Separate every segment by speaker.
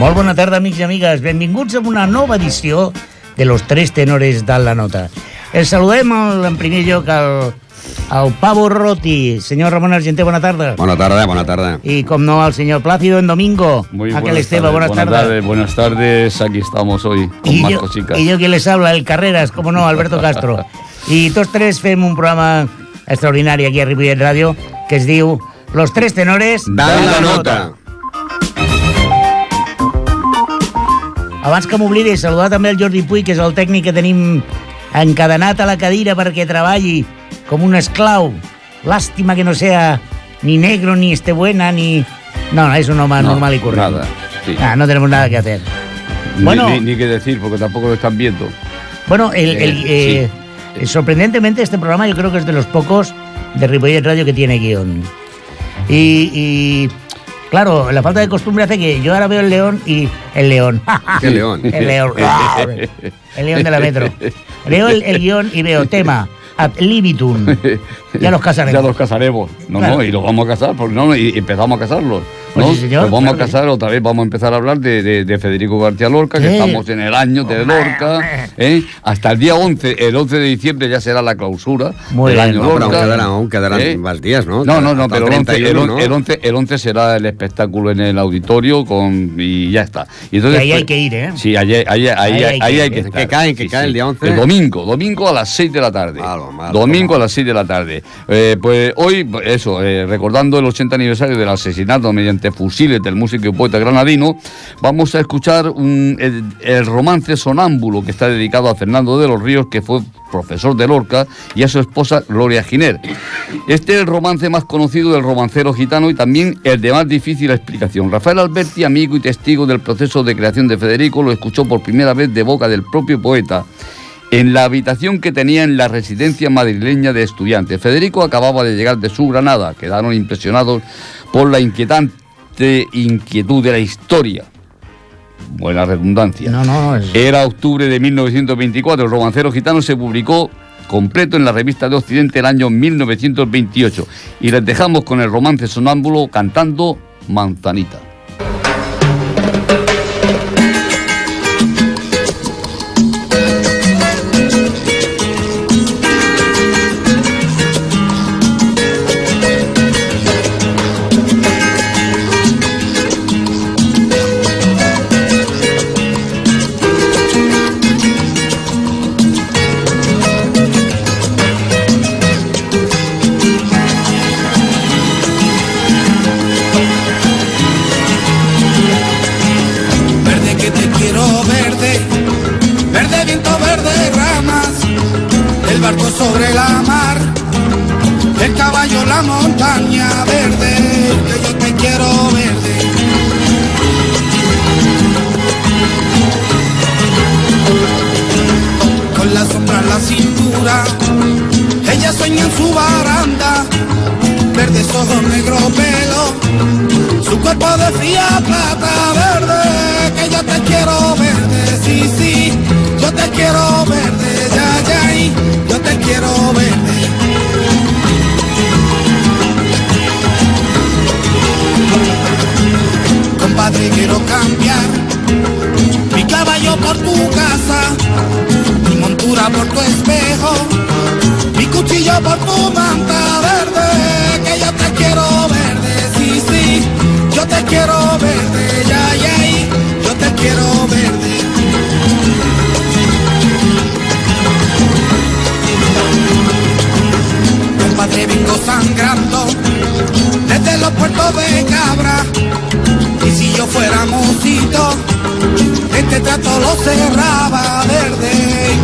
Speaker 1: Molt bona tarda, amics i amigues. Benvinguts a una nova edició de Los Tres Tenores de la Nota. El saludem el, en primer lloc al, al Pavo Roti. Senyor Ramon Argenté, bona tarda.
Speaker 2: Bona tarda, bona tarda.
Speaker 1: Y, como no, al señor Plácido en Domingo.
Speaker 3: Muy
Speaker 1: Aquel
Speaker 3: buenas
Speaker 1: Esteba,
Speaker 3: tardes,
Speaker 1: buenas,
Speaker 3: buenas
Speaker 1: tardes.
Speaker 3: tardes. Buenas tardes, aquí estamos hoy con
Speaker 1: Y yo,
Speaker 3: cositas.
Speaker 1: y yo que les habla, el Carreras, como no, Alberto Castro. I tots tres fem un programa extraordinari aquí a Ripollet Ràdio que es diu Los Tres Tenores
Speaker 2: Dan la nota.
Speaker 1: Abans que m'oblidi, saludar també el Jordi Puig, que és el tècnic que tenim encadenat a la cadira perquè treballi com un esclau. Lástima que no sea ni negro, ni esté buena, ni... No, no, es un hombre
Speaker 3: No,
Speaker 1: normal y corriente.
Speaker 3: nada, sí.
Speaker 1: Ah, no tenemos nada que hacer.
Speaker 3: Ni-
Speaker 1: Bueno.
Speaker 3: ni, ni qué decir, porque tampoco lo están viendo.
Speaker 1: Bueno, el, el,
Speaker 3: Eh,
Speaker 1: eh, sorprendentemente este programa yo creo que es de los pocos de Ripollet Radio que tiene guion. Y, y, claro, la falta de costumbre hace que yo ahora veo el león y el león.
Speaker 2: ¿Qué león?
Speaker 1: El león. El león de la metro. Veo el, el guion y veo tema ad libitum. Ya los casaremos.
Speaker 3: Ya los casaremos. No,
Speaker 1: Claro.
Speaker 3: no, y los vamos a casar, porque no, y empezamos a casarlos.
Speaker 1: Pues
Speaker 3: ¿no?
Speaker 1: sí, señor,
Speaker 3: Los vamos
Speaker 1: claro
Speaker 3: a casar, otra vez vamos a empezar a hablar de, de- de Federico García Lorca, que
Speaker 1: Sí.
Speaker 3: estamos en el año de Lorca. ¿eh? Hasta el día 11, el 11 de diciembre ya será la clausura
Speaker 1: Muy
Speaker 3: del
Speaker 1: bien.
Speaker 3: año
Speaker 2: No, pero aún
Speaker 3: Lorca.
Speaker 2: quedarán, aún quedarán
Speaker 3: ¿eh?
Speaker 2: más días, ¿no?
Speaker 3: No, no, no, pero el 11, el,
Speaker 2: 31, ¿no?
Speaker 3: el 11, el 11 será el espectáculo en el auditorio con, y ya está. Y entonces,
Speaker 1: ahí hay
Speaker 3: pues,
Speaker 1: que ir, ¿eh?
Speaker 3: Sí, ahí, ahí, ahí, ahí,
Speaker 1: hay que
Speaker 3: hay que
Speaker 2: Que
Speaker 3: estar.
Speaker 2: cae, que cae el día 11.
Speaker 3: El domingo, domingo a las 6 de la tarde.
Speaker 2: Malo, malo,
Speaker 3: domingo
Speaker 2: malo.
Speaker 3: a las 6 de la tarde. Eh, pues hoy, eso, eh, recordando el 80 aniversario del asesinato mediante fusiles del músico y poeta granadino, vamos a escuchar un- el, el romance sonámbulo que está dedicado a Fernando de los Ríos, que fue profesor de Lorca, y a su esposa Gloria Giner. Este es el romance más conocido del romancero gitano y también el de más difícil explicación. Rafael Alberti, amigo y testigo del proceso de creación de Federico, lo escuchó por primera vez de boca del propio poeta en la habitación que tenía en la residencia madrileña de estudiantes. Federico acababa de llegar de su Granada, quedaron impresionados por la inquietante inquietud de la historia. Buena redundancia.
Speaker 1: No, no, es-
Speaker 3: Era octubre de 1924. El romancero gitano se publicó completo en la revista de Occidente el año 1928. Y les dejamos con el romance sonámbulo cantando Manzanita.
Speaker 4: Montaña verde, que yo te quiero verde. Con la sombra en la cintura, ella sueña en su baranda, verdes ojos, negro pelo, su cuerpo de fría plata verde, que yo te quiero verde, sí, sí, yo te quiero verde, ya, ya, y yo te quiero Compadre, quiero cambiar mi caballo por tu casa, mi montura por tu espejo, mi cuchillo por tu manta verde, que yo te quiero verde, sí, sí, yo te quiero verde, ya, ya, yo te quiero verde. Compadre, vengo sangrando desde los puertos de Cabra, trato lo cerraba verde,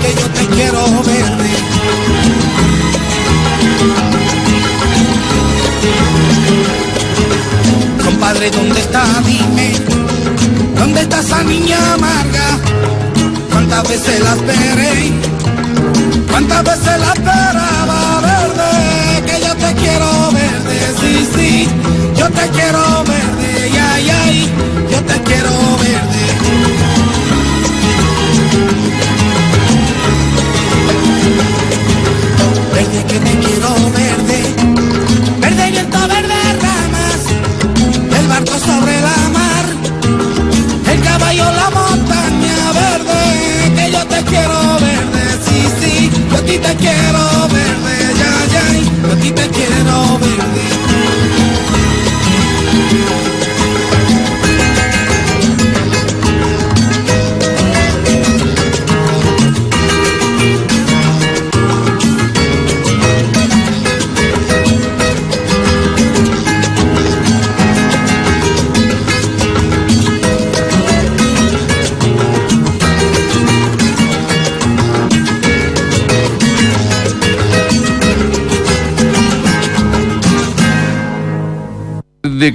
Speaker 4: que yo te quiero verde. Compadre, ¿dónde está? Dime, ¿dónde está esa niña amarga? ¿Cuántas veces la esperé? ¿Cuántas veces la esperaba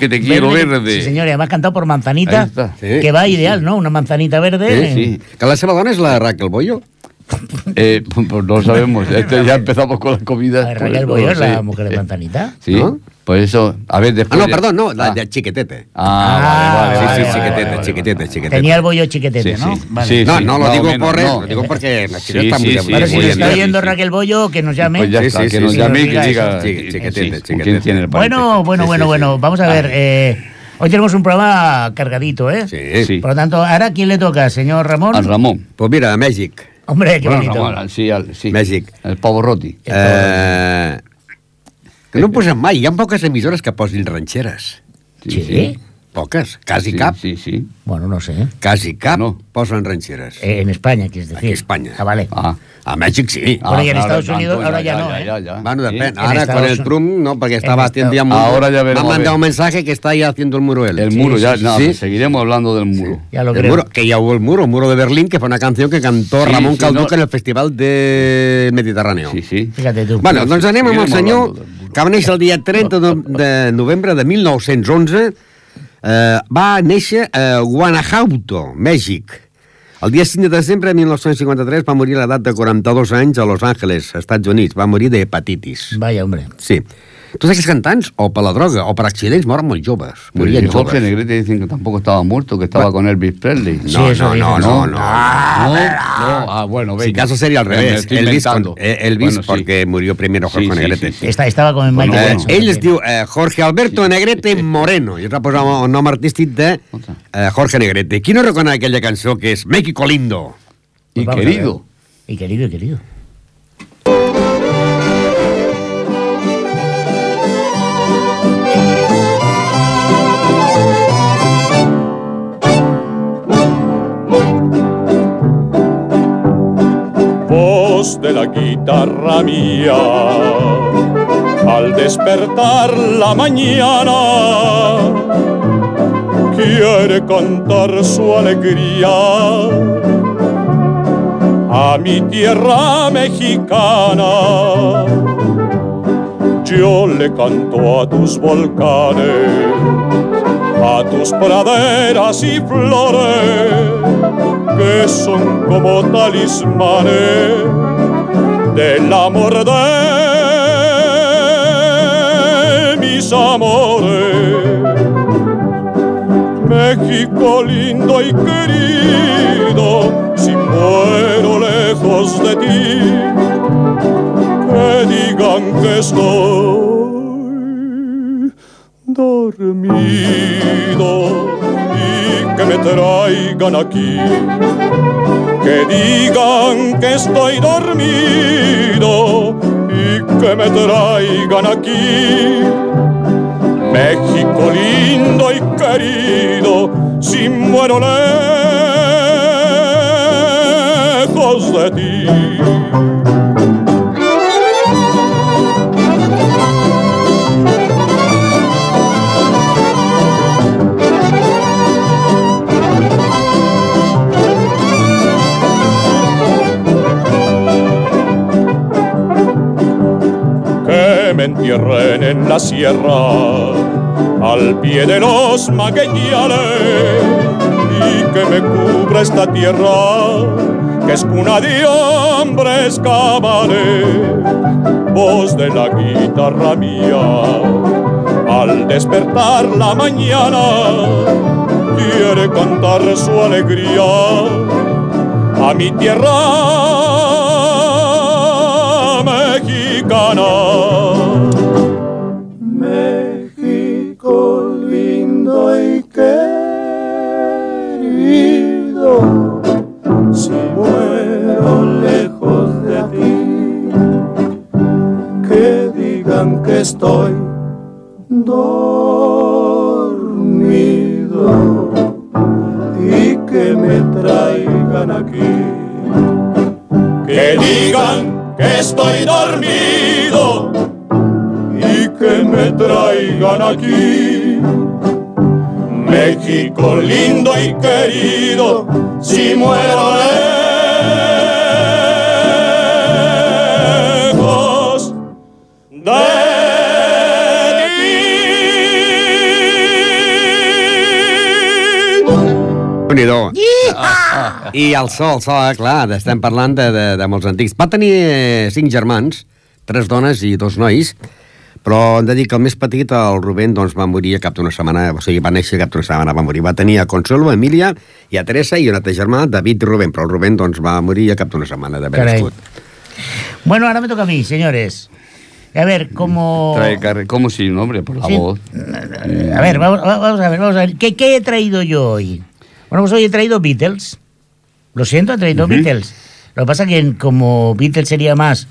Speaker 4: que te quiero verde. Sí,
Speaker 1: señor, y además cantado por Manzanita,
Speaker 3: está.
Speaker 2: Sí.
Speaker 1: que va ideal, ¿no? Una manzanita verde.
Speaker 2: Sí, sí. Que la seva dona és la Raquel Bollo?
Speaker 3: Eh, pues no lo sabemos. Este, ya empezamos con las comidas.
Speaker 1: ver,
Speaker 3: pues,
Speaker 1: Raquel
Speaker 3: no
Speaker 1: Boyer,
Speaker 3: sé.
Speaker 1: la mujer de Manzanita.
Speaker 3: Sí,
Speaker 2: ¿No?
Speaker 3: pues eso. A ver,
Speaker 2: Ah,
Speaker 3: después.
Speaker 2: no,
Speaker 3: de-
Speaker 2: perdó, no, la
Speaker 3: Ah.
Speaker 2: de Chiquetete.
Speaker 3: Ah, vale,
Speaker 2: Sí,
Speaker 3: vale,
Speaker 2: sí,
Speaker 3: vale,
Speaker 2: chiquetete,
Speaker 3: vale, vale,
Speaker 2: chiquetete, chiquetete.
Speaker 1: Tenía el bollo chiquetete,
Speaker 3: Sí,
Speaker 1: ¿no?
Speaker 3: sí.
Speaker 1: Vale.
Speaker 3: Sí,
Speaker 2: No,
Speaker 3: sí,
Speaker 2: no lo digo
Speaker 3: menos,
Speaker 2: por
Speaker 3: no.
Speaker 2: lo digo porque la chica
Speaker 3: Sí,
Speaker 2: está
Speaker 3: sí,
Speaker 2: muy
Speaker 3: sí,
Speaker 1: si
Speaker 3: muy
Speaker 1: nos
Speaker 3: bien,
Speaker 1: está
Speaker 3: sí,
Speaker 1: oyendo
Speaker 3: sí.
Speaker 1: Raquel Bollo, que nos llame.
Speaker 3: Pues ya
Speaker 2: Sí,
Speaker 3: está,
Speaker 2: sí,
Speaker 3: que
Speaker 2: sí,
Speaker 3: nos
Speaker 2: sí,
Speaker 3: llame y que
Speaker 1: diga.
Speaker 2: Sí,
Speaker 3: eh,
Speaker 2: chiquetete,
Speaker 3: sí,
Speaker 2: chiquetete.
Speaker 1: Bueno, bueno,
Speaker 2: Sí,
Speaker 1: bueno,
Speaker 2: sí,
Speaker 1: bueno.
Speaker 2: sí.
Speaker 1: Vamos a ver. eh, hoy tenemos un programa cargadito, ¿eh?
Speaker 2: Sí.
Speaker 3: Sí.
Speaker 1: Por lo tanto, ¿ahora quién le toca, señor Ramón?
Speaker 3: Al Ramón.
Speaker 2: Pues mira, a.
Speaker 1: Hombre, qué
Speaker 3: Bueno,
Speaker 1: bonito.
Speaker 3: Al- sí, al- sí.
Speaker 2: Mèxic.
Speaker 3: El pavo roti.
Speaker 2: Eh, que no posen mai. Hi ha poques emissores que posin ranxeres.
Speaker 1: Sí.
Speaker 2: Poques. Quasi
Speaker 3: Sí,
Speaker 2: cap.
Speaker 3: Sí, sí.
Speaker 1: Bueno, no sé.
Speaker 2: Quasi cap
Speaker 3: No.
Speaker 2: posen ranxeres.
Speaker 1: Eh, en España, quieres decir.
Speaker 2: Aquí a España.
Speaker 1: Ah, vale.
Speaker 3: Ah.
Speaker 2: A Mèxic sí.
Speaker 1: Ah, Bueno, y en
Speaker 3: claro,
Speaker 1: Estados Unidos
Speaker 3: tanto,
Speaker 1: ahora ya no, ¿eh?
Speaker 3: Ya, ya.
Speaker 2: Bueno,
Speaker 3: Sí.
Speaker 2: depèn.
Speaker 1: En
Speaker 2: Ara,
Speaker 1: Estados
Speaker 2: con el Trump, no, porque estaba
Speaker 1: en
Speaker 2: haciendo
Speaker 1: Estados-
Speaker 2: ya muro.
Speaker 3: Ahora ya veremos
Speaker 2: Me ha mandado un mensaje que está ya haciendo el muro él.
Speaker 3: El
Speaker 1: Sí,
Speaker 3: muro,
Speaker 1: sí,
Speaker 3: ya,
Speaker 1: sí,
Speaker 3: no,
Speaker 2: sí.
Speaker 3: pues seguiremos hablando del muro.
Speaker 1: Ya lo
Speaker 2: El
Speaker 1: creo.
Speaker 2: muro, que ya hubo el muro, muro de Berlín, que fue una canción que cantó
Speaker 3: Sí,
Speaker 2: Ramón
Speaker 3: sí,
Speaker 2: Calduca
Speaker 3: no.
Speaker 2: en el Festival del Mediterráneo.
Speaker 3: Sí, sí.
Speaker 1: Fíjate tú.
Speaker 2: Bueno, doncs anem amb el senyor que va néixer el dia 30 de, de novembre de 1911. Eh, va néixer a Guanajuato, Mèxic. El dia 5 de desembre de 1953 va morir a l'edat de 42 anys a Los Angeles, Estats Units. Va morir d'hepatitis.
Speaker 1: Vaya, hombre.
Speaker 2: Sí. Tots aquests cantants, o per la droga o per accidents, moren molt joves. Morien
Speaker 3: y Jorge. Negrete dicen que tampoco estaba muerto, que estaba con Elvis Presley.
Speaker 1: Sí,
Speaker 2: No, no, no, no, no.
Speaker 3: no, no. Ah, bueno,
Speaker 2: Si
Speaker 3: venga.
Speaker 2: caso sería al revés. Elvis, eh, Elvis
Speaker 3: Bueno, sí.
Speaker 2: porque murió primero Jorge
Speaker 3: sí,
Speaker 2: Negrete.
Speaker 3: sí, sí.
Speaker 1: Esta, estava com en
Speaker 3: Bueno,
Speaker 1: Michael
Speaker 2: Eh,
Speaker 1: Jackson.
Speaker 2: ell es diu eh, Jorge Alberto Negrete Moreno i es va posar el nom artístic de eh, Jorge Negrete. Qui no reconeix aquella cançó que és México Lindo?
Speaker 1: Pues a
Speaker 3: querido.
Speaker 1: Y querido, querido.
Speaker 5: De la guitarra mía. Al despertar la mañana, quiere cantar su alegría a mi tierra mexicana. Yo le canto a tus volcanes, a tus praderas y flores que son como talismanes del amor de mis amores. México lindo y querido, si muero lejos de ti, que digan que estoy dormido y que me traigan aquí. Que digan que estoy dormido y que me traigan aquí. México lindo y querido, si muero lejos de ti. Me entierren en la sierra al pie de los magueyales y que me cubra esta tierra que es cuna de hombres cabales voz de la guitarra mía al despertar la mañana quiere cantar su alegría a mi tierra mexicana. Dormido y que me traigan aquí. Que digan que estoy dormido y que me traigan aquí. México lindo y querido, si muero
Speaker 2: déu nhi I el sol, el sol, clar, estem parlant de, de, de molts antics. Va tenir eh, cinc germans, tres dones i dos nois, però hem de dir que el més petit, el Rubén, doncs, va morir a cap d'una setmana, o sigui, va néixer cap d'una setmana, va morir. Va tenir a Consuelo, a Emília i a Teresa i un altre germà, David i Rubén, però el Rubén, doncs, va morir a cap d'una setmana d'haver nascut.
Speaker 1: Bueno, ahora me toca a mí, señores. A ver, como...
Speaker 3: Trae ¿Cómo si, no, hombre? Por la
Speaker 1: Sí.
Speaker 3: voz.
Speaker 1: A ver, vamos, vamos a ver, vamos a ver. ¿Qué, qué he traído yo hoy? Bueno, pues hoy he traído Beatles. Lo siento, he traído Beatles. Lo que pasa que como Beatles sería más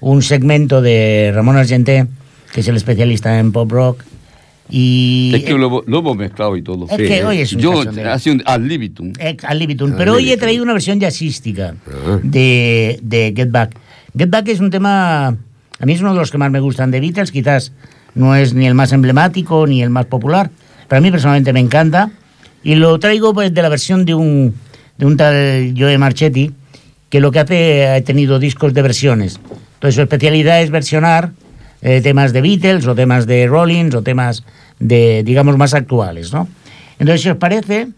Speaker 1: un segmento de Ramón Argenté, que es el especialista en pop rock, y...
Speaker 3: Es que lo, lo hemos mezclado y todo.
Speaker 1: Es que hoy es un
Speaker 3: Yo,
Speaker 1: cachondeo.
Speaker 3: ha sido un ad libitum.
Speaker 1: Eh, al libitum. Pero hoy he
Speaker 2: libitum.
Speaker 1: traído una versión jazzística
Speaker 2: Ah.
Speaker 1: de, de Get Back. Get Back es un tema, a mí es uno de los que más me gustan de Beatles, quizás no es ni el más emblemático ni el más popular, pero a mí personalmente me encanta. Y lo traigo pues, de la versión de un, de un tal Joe Marchetti, que lo que hace, ha tenido discos de versiones. Entonces su especialidad es versionar eh, temas de Beatles o temas de Rollins o temas de, digamos, más actuales, ¿no? Entonces, si os parece,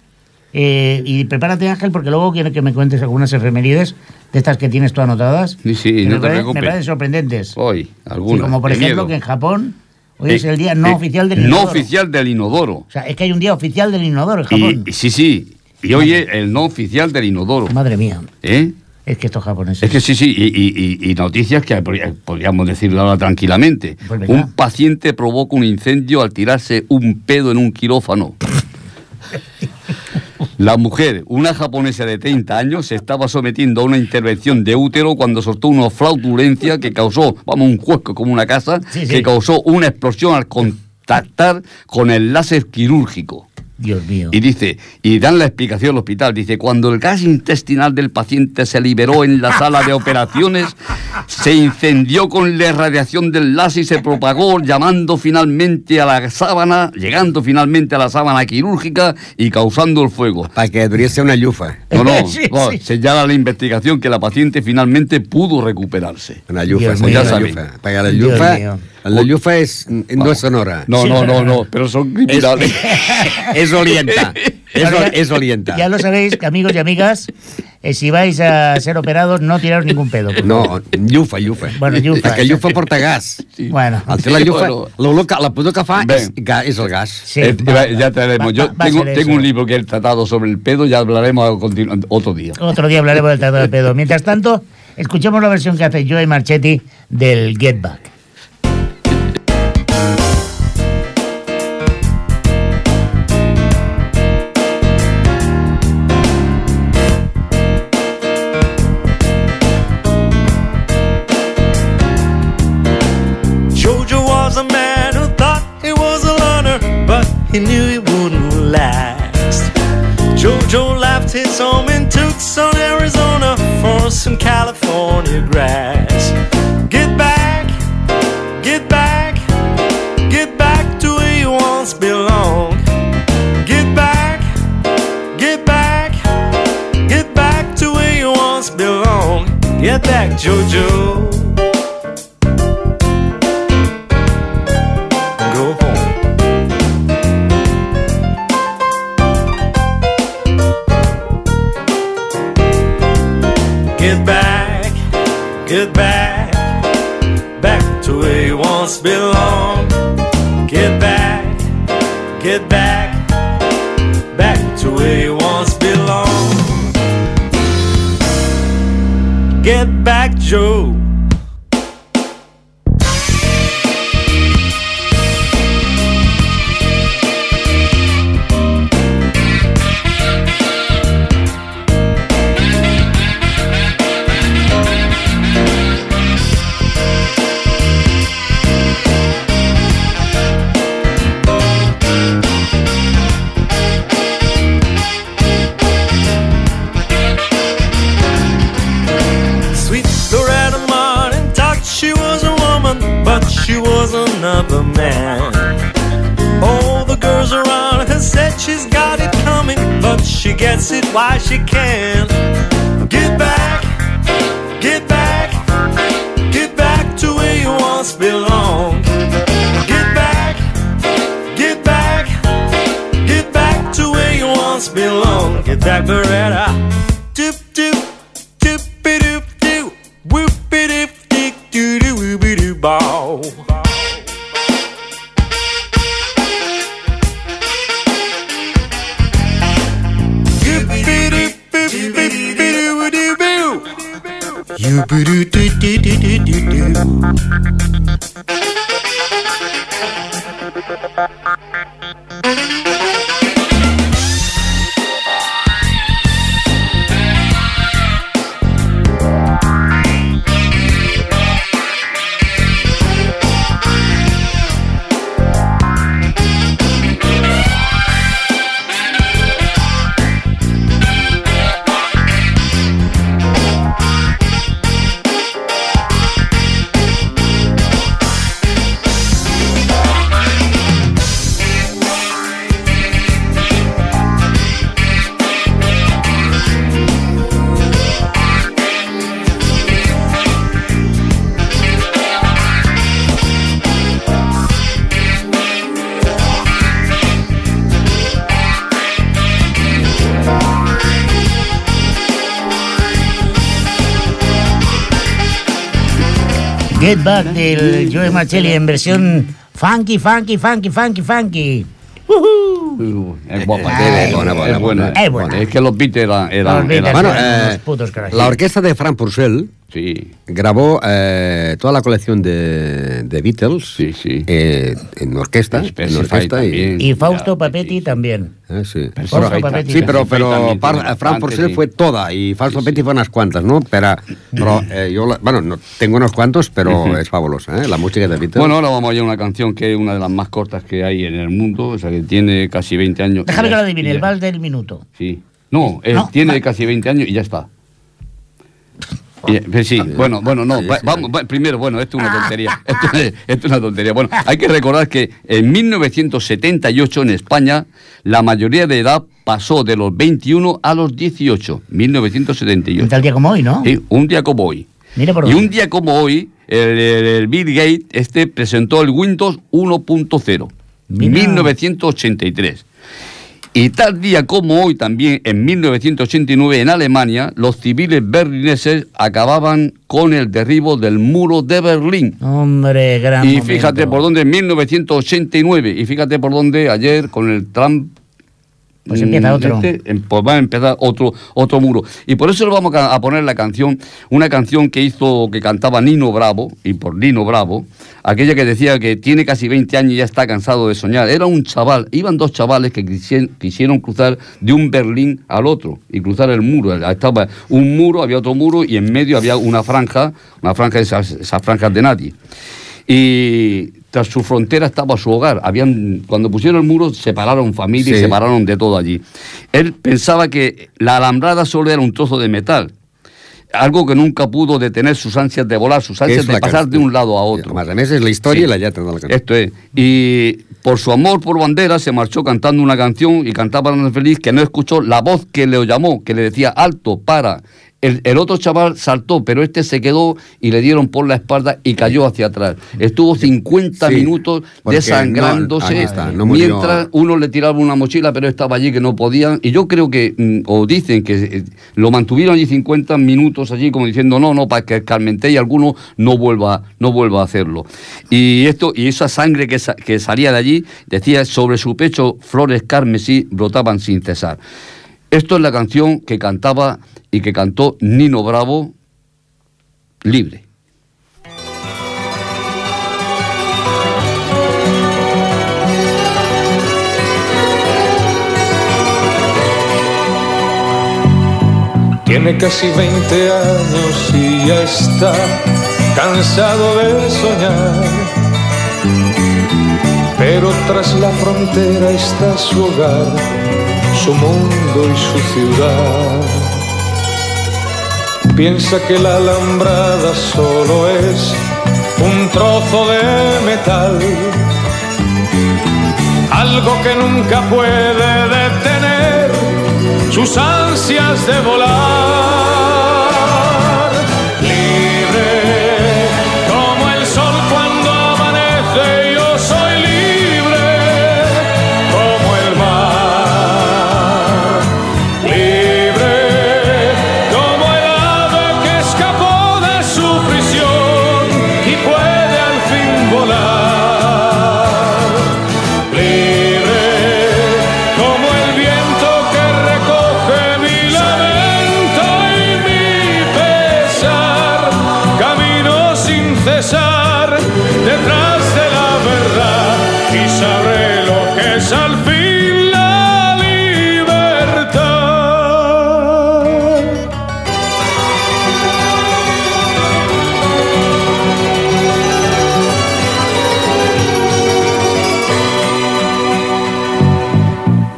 Speaker 1: eh, y prepárate Ángel, porque luego quiero que me cuentes algunas efemérides de estas que tienes tú anotadas.
Speaker 3: Sí, sí, no
Speaker 1: me,
Speaker 3: te preocupes.
Speaker 1: me parecen sorprendentes.
Speaker 3: Hoy,
Speaker 1: Sí,
Speaker 3: algunas.
Speaker 1: como por
Speaker 3: de
Speaker 1: ejemplo
Speaker 3: miedo.
Speaker 1: que en Japón hoy
Speaker 3: Eh,
Speaker 1: es el día no
Speaker 3: eh,
Speaker 1: oficial del
Speaker 3: No
Speaker 1: inodoro.
Speaker 3: oficial del inodoro.
Speaker 1: O sea, es que hay un día oficial del inodoro en Japón.
Speaker 3: Y, sí, sí. Y hoy es el no oficial del inodoro.
Speaker 1: Madre mía,
Speaker 3: ¿Eh?
Speaker 1: es que estos japoneses.
Speaker 3: Es que sí, sí, y, y- noticias que podría- podríamos decirlo ahora tranquilamente.
Speaker 1: Pues
Speaker 3: un paciente provoca un incendio al tirarse un pedo en un quirófano. La mujer, una japonesa de 30 años, se estaba sometiendo a una intervención de útero cuando soltó una flautulencia que causó, vamos, un hueco como una casa,
Speaker 1: Sí, sí.
Speaker 3: que causó una explosión al contactar con el láser quirúrgico.
Speaker 1: Dios mío.
Speaker 3: Y dice, y dan la explicación al hospital, dice, cuando el gas intestinal del paciente se liberó en la sala de operaciones, se incendió con la radiación del láser y se propagó, llamando finalmente a la sábana, llegando finalmente a la sábana quirúrgica y causando el fuego.
Speaker 2: Hauria de ser una llufa.
Speaker 3: No, no,
Speaker 1: Sí,
Speaker 3: no,
Speaker 1: sí.
Speaker 3: señala la investigación que la paciente finalmente pudo recuperarse.
Speaker 2: Una
Speaker 3: mío.
Speaker 2: una
Speaker 3: Ya saben.
Speaker 2: Perquè la
Speaker 1: mío.
Speaker 2: la llufa és, no és sonora.
Speaker 3: No, no, no, no, pero son criminales.
Speaker 2: olienta. És,
Speaker 1: Bueno,
Speaker 2: o-
Speaker 1: ya-
Speaker 2: és olienta.
Speaker 1: Ya lo sabéis, que amigos y amigas, eh, si vais a ser operados, no tiraros ningún pedo.
Speaker 2: No, llufa, llufa.
Speaker 1: Bueno, llufa.
Speaker 2: Perquè llufa porta gas.
Speaker 3: Sí.
Speaker 1: Bueno,
Speaker 2: El té la llufa,
Speaker 3: Bueno.
Speaker 2: l'olor que, la pudor que fa és, ga- és el gas.
Speaker 1: sí,
Speaker 3: Eh,
Speaker 1: va-
Speaker 3: va- ya
Speaker 1: va-
Speaker 3: Yo
Speaker 1: va
Speaker 3: tengo, tengo
Speaker 1: eso.
Speaker 3: un libro que he tratado sobre el pedo, ya hablaremos otro día.
Speaker 1: Otro día hablaremos del tratado de pedo. Mientras tanto, escuchemos la versión que hace Joe Marchetti del Get Back.
Speaker 6: Some California grass. Get back, get back, get back to where you once belonged. Get back, get back, get back to where you once belonged. Get back, Jojo. Joe.
Speaker 7: You can't You do do do do do doo doo doo.
Speaker 1: Get Back del Joe Marcelli en versión funky, funky, funky, funky, funky.
Speaker 3: Uh, Es guapa.
Speaker 1: Ay,
Speaker 3: es
Speaker 2: buena, buena,
Speaker 3: buena.
Speaker 1: buena. Es buena.
Speaker 3: Es que los Beatles eran... eran-
Speaker 1: Los Beatles
Speaker 3: eran-
Speaker 2: Bueno, eh,
Speaker 1: unos putos.
Speaker 2: La orquesta de Frank Purcell
Speaker 3: Sí,
Speaker 2: grabó eh, toda la colección de, de Beatles
Speaker 3: sí, sí.
Speaker 2: eh, en orquesta, en orquesta y.
Speaker 1: Y Fausto Papetti
Speaker 3: sí.
Speaker 1: también.
Speaker 2: Ah, sí.
Speaker 1: Fausto
Speaker 2: Però-
Speaker 1: Papetti.
Speaker 2: sí, però
Speaker 3: También
Speaker 2: par, Frank Purcell fue toda y Fausto Papetti fue unas cuantas, ¿no? Pero, pero eh, yo, la- bueno, no, tengo unos cuantos, pero es fabulosa, ¿eh? La música de Beatles.
Speaker 3: Bueno, ahora vamos a ir a una canción que es una de las más cortas que hay en el mundo, o sea, que tiene casi 20 años.
Speaker 1: Déjame que lo adivine, el vals del minuto.
Speaker 3: Sí. No,
Speaker 1: No,
Speaker 3: tiene
Speaker 1: va.
Speaker 3: casi 20 años y ya está. Y, eh, sí, bueno, bueno, no,
Speaker 2: Sí,
Speaker 3: va- vamos, va- primero, bueno, esto es una tontería, esto es, esto es una tontería. Bueno, hay que recordar que en 1978 en España la mayoría de edad pasó de los 21 a los 18,
Speaker 1: Un
Speaker 3: 1978.
Speaker 1: tal día como hoy, ¿no?
Speaker 3: Sí, un día como hoy.
Speaker 1: Mira por
Speaker 3: Y
Speaker 1: dónde.
Speaker 3: un día como hoy, el, el- el Bill Gates este presentó el Windows 1.0,
Speaker 1: Mira.
Speaker 3: 1983. Y tal día como hoy también, en 1989, en Alemania, los civiles berlineses acababan con el derribo del muro de Berlín.
Speaker 1: Hombre, gran
Speaker 3: Y
Speaker 1: momento.
Speaker 3: fíjate por dónde, en 1989, y fíjate por dónde ayer con el Trump.
Speaker 1: Pues empieza
Speaker 3: mm,
Speaker 1: otro.
Speaker 3: este, em, pues va a empezar otro, otro muro. Y por eso le vamos a a poner la canción, una canción que hizo, que cantaba Nino Bravo, y por Nino Bravo, aquella que decía que tiene casi 20 años y ya está cansado de soñar. Era un chaval, iban dos chavales que quisieron, quisieron cruzar de un Berlín al otro y cruzar el muro. Estaba un muro, había otro muro y en medio había una franja, una franja de esas, esas franjas de nadie. Y tras su frontera estaba su hogar. Habían, cuando pusieron el muro, separaron familia y
Speaker 2: Sí.
Speaker 3: separaron de todo allí. Él pensaba que la alambrada solo era un trozo de metal. Algo que nunca pudo detener sus ansias de volar, sus ansias de pasar de un lado a otro.
Speaker 2: Más a més, és la història
Speaker 3: Sí.
Speaker 2: i la lletra de la cançó.
Speaker 3: Esto es. Y por su amor por bandera se marchó cantando una canción y cantaba tan feliz que no escuchó la voz que le llamó, que le decía alto, para. El, el otro chaval saltó, pero este se quedó y le dieron por la espalda y cayó hacia atrás. Estuvo 50
Speaker 2: Sí,
Speaker 3: minutos desangrándose
Speaker 2: no- está,
Speaker 3: mientras uno le tiraba una mochila, pero estaba allí que no podían. Y yo creo que, mm, o dicen que eh, lo mantuvieron allí 50 minutos allí, como diciendo, no, no, para que Carmenté y alguno no vuelva, no vuelva a hacerlo. Y esto, y esa sangre que, sa- que salía de allí, decía, sobre su pecho flores carmesí brotaban sin cesar. Esto es la canción que cantaba y que cantó Nino Bravo, libre.
Speaker 8: Tiene casi 20 años y ya está cansado de soñar. Pero tras la frontera está su hogar, su mundo y su ciudad. Piensa que la alambrada solo es un trozo de metal, algo que nunca puede detener sus ansias de volar,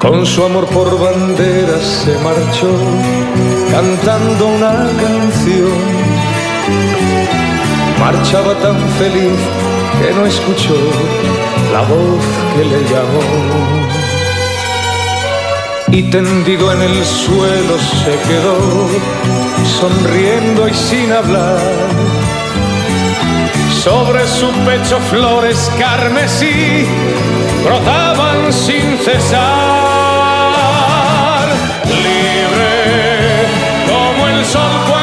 Speaker 8: Con su amor por banderas se marchó cantando una canción. Marchaba tan feliz que no escuchó la voz que le llamó. Y tendido en el suelo se quedó, sonriendo y sin hablar. Sobre su pecho flores carmesí brotaban sin cesar. Libre como el sol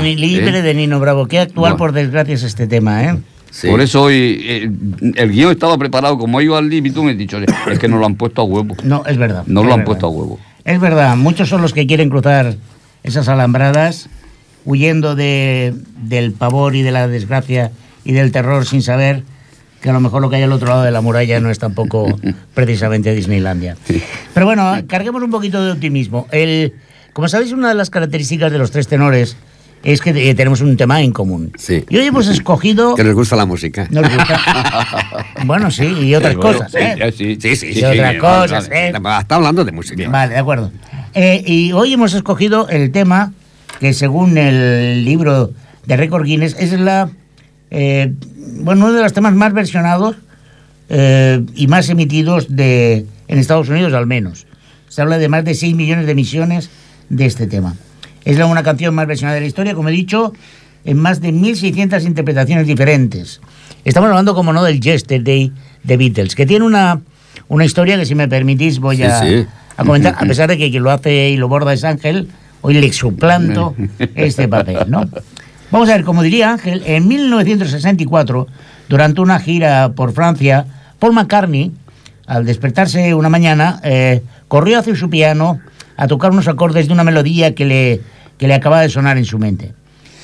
Speaker 8: de,
Speaker 1: Ni- libre
Speaker 3: ¿eh?
Speaker 1: de Nino Bravo. Qué actual,
Speaker 3: Bueno.
Speaker 1: por desgracia, es este tema, ¿eh?
Speaker 2: Sí.
Speaker 3: Por eso hoy eh, el guion estaba preparado, como iba al límite, me he dicho, es que no lo han puesto a huevo.
Speaker 1: No, es verdad.
Speaker 3: No
Speaker 1: es
Speaker 3: lo han
Speaker 1: verdad.
Speaker 3: puesto a huevo.
Speaker 1: Es verdad, muchos son los que quieren cruzar esas alambradas huyendo de, del pavor y de la desgracia y del terror sin saber que a lo mejor lo que hay al otro lado de la muralla no es tampoco precisamente Disneylandia. Pero bueno, carguemos un poquito de optimismo. El, como sabéis, una de las características de los tres tenores es que eh, tenemos un tema en común.
Speaker 2: Sí.
Speaker 1: Y hoy hemos escogido...
Speaker 2: Que nos gusta la música.
Speaker 1: Nos gusta- bueno, sí, y otras
Speaker 3: Bueno,
Speaker 1: cosas,
Speaker 3: ¿eh? sí,
Speaker 2: Sí, sí,
Speaker 1: Y
Speaker 2: sí.
Speaker 1: otras
Speaker 3: sí,
Speaker 1: cosas,
Speaker 3: vale,
Speaker 1: ¿eh?
Speaker 2: Está hablando de música.
Speaker 1: Vale, de acuerdo. Eh, y hoy hemos escogido el tema que según el libro de Record Guinness es la eh, bueno uno de los temas más versionados eh, y más emitidos de en Estados Unidos al menos. Se habla de más de 6 millones de emisiones de este tema. Es la una canción más versionada de la historia, como he dicho, en más de 1.600 interpretaciones diferentes. Estamos hablando, como no, del Yesterday de Beatles, que tiene una, una historia que, si me permitís, voy
Speaker 2: Sí,
Speaker 1: a,
Speaker 2: sí.
Speaker 1: a comentar, a pesar de que quien lo hace y lo borda es Ángel, hoy le suplanto este papel, ¿no? Vamos a ver, como diría Ángel, en 1964, durante una gira por Francia, Paul McCartney, al despertarse una mañana, eh, corrió hacia su piano a tocar unos acordes de una melodía que le, que le acaba de sonar en su mente.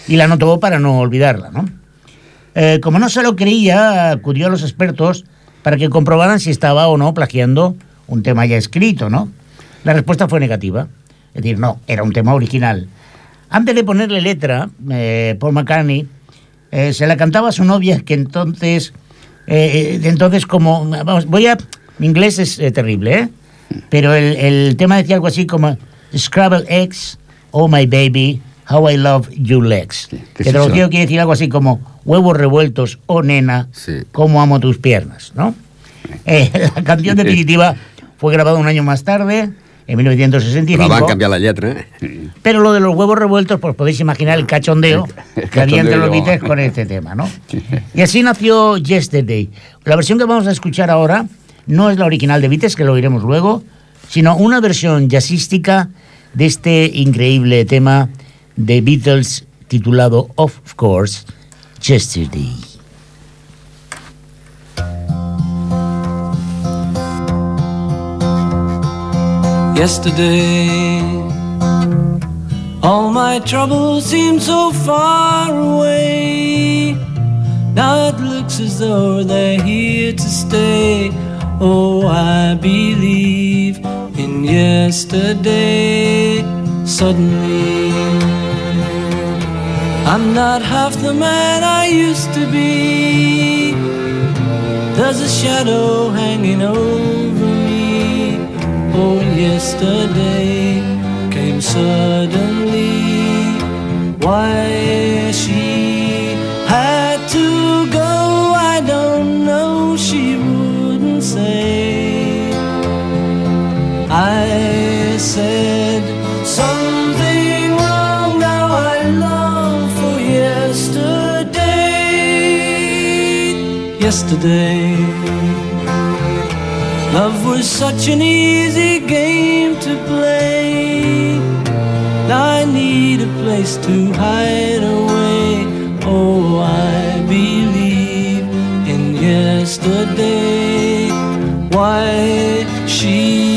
Speaker 1: Y la anotó para no olvidarla, ¿no? Eh, como no se lo creía, acudió a los expertos para que comprobaran si estaba o no plagiando un tema ya escrito, ¿no? La respuesta fue negativa. Es decir, no, era un tema original. Antes de ponerle letra, eh, Paul McCartney eh, se la cantaba a su novia, que entonces, eh, entonces como, vamos, voy a, mi inglés es terrible, ¿eh? Pero el, el tema decía algo así como, Scrabble eggs, oh my baby, how I love your legs.
Speaker 2: ¿qué
Speaker 1: que traducido quiere decir algo así como, huevos revueltos, oh nena,
Speaker 2: Sí.
Speaker 1: cómo amo tus piernas, ¿no? Eh, la canción definitiva fue grabada un año más tarde, en 1965.
Speaker 2: Però van canviar la lletra, eh?
Speaker 1: Pero lo de los huevos revueltos, pues podéis imaginar el cachondeo
Speaker 3: El
Speaker 1: que había entre los
Speaker 3: cachondeo.
Speaker 1: Beatles con este tema, ¿no? Y así nació Yesterday. La versión que vamos a escuchar ahora no es la original de Beatles, que lo oiremos luego, sino una versión jazzística de este increíble tema de Beatles titulado Of Course, Yesterday.
Speaker 7: Yesterday, all my troubles seem so far away. Now it looks as though they're here to stay. Oh, I believe in yesterday. Suddenly, I'm not half the man I used to be. There's a shadow hanging over me. Oh, yesterday came suddenly. Why she had said something wrong. Now I long for yesterday. Yesterday. Love was such an easy game to play. I need a place to hide away. Oh, I believe in yesterday. Why she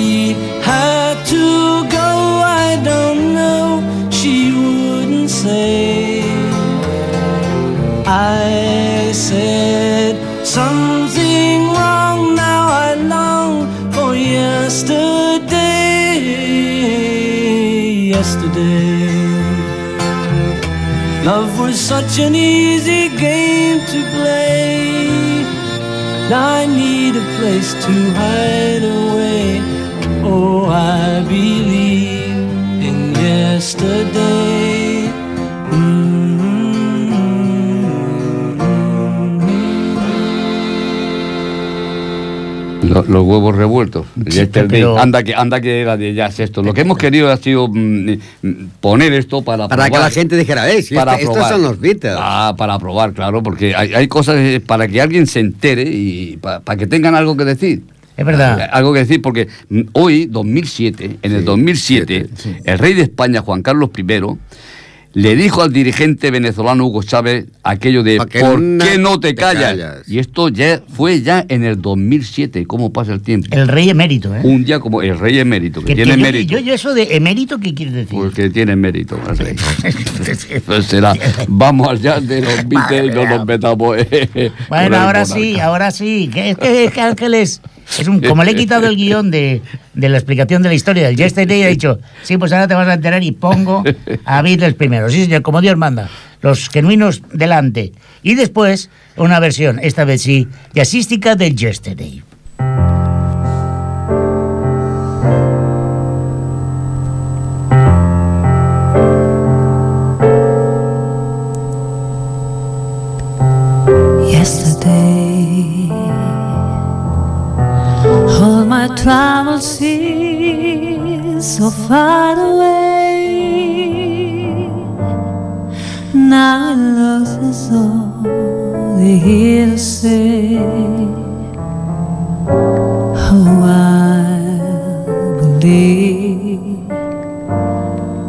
Speaker 7: said something wrong. Now I long for yesterday. Yesterday, love was such an easy game to play. I need a place to hide away. Oh, I believe in yesterday.
Speaker 3: Lo- los huevos revueltos.
Speaker 1: Sí,
Speaker 3: Yesterday.
Speaker 1: pero-
Speaker 3: Anda que anda que era de jazz esto. Lo que hemos querido ha sido mm, mm, poner esto para
Speaker 2: Para que la gente dijera, eh, si
Speaker 3: para
Speaker 2: este- estos son los Beatles.
Speaker 3: Ah, para probar, claro, porque hay, hay cosas eh, para que alguien se entere y pa- para que tengan algo que decir.
Speaker 1: Es verdad.
Speaker 3: Algo que decir, porque mm, hoy, 2007, en el
Speaker 2: Sí,
Speaker 3: 2007,
Speaker 2: siete,
Speaker 3: el rey de España, Juan Carlos I, le dijo al dirigente venezolano Hugo Chávez aquello de ¿por qué no te
Speaker 2: te
Speaker 3: callas?
Speaker 2: callas.
Speaker 3: Y esto ya fue ya en el 2007, ¿cómo pasa el tiempo?
Speaker 1: El rey emérito, ¿eh?
Speaker 3: Un día como el rey emérito, que,
Speaker 1: Que-
Speaker 3: tiene mérito.
Speaker 1: Yo, yo eso de emérito, ¿qué quieres decir?
Speaker 3: Pues que tiene mérito, el rey. Pues será, vamos al jazz de los Beatles no nos metamos. eh,
Speaker 1: Bueno, ahora sí, ahora sí. Que, es que Ángeles, es un, como le he quitado el guion de, de la explicación de la historia del Yesterday, he dicho, sí, pues ahora te vas a enterar y pongo a Beatles primero. Sí, señor, como Dios manda. Los genuinos delante. Y después, una versión, esta vez sí, jazzística del Yesterday.
Speaker 9: Troubles seem so far away. Now it looks as though they're here to stay. Oh, I believe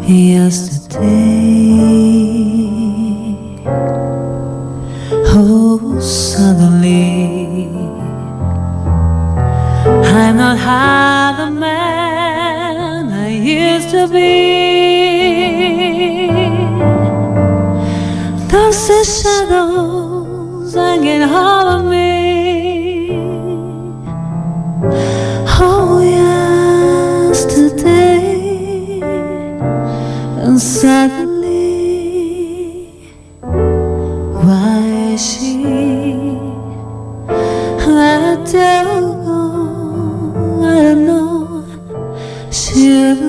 Speaker 9: yesterday. to be. Those shadows hanging high.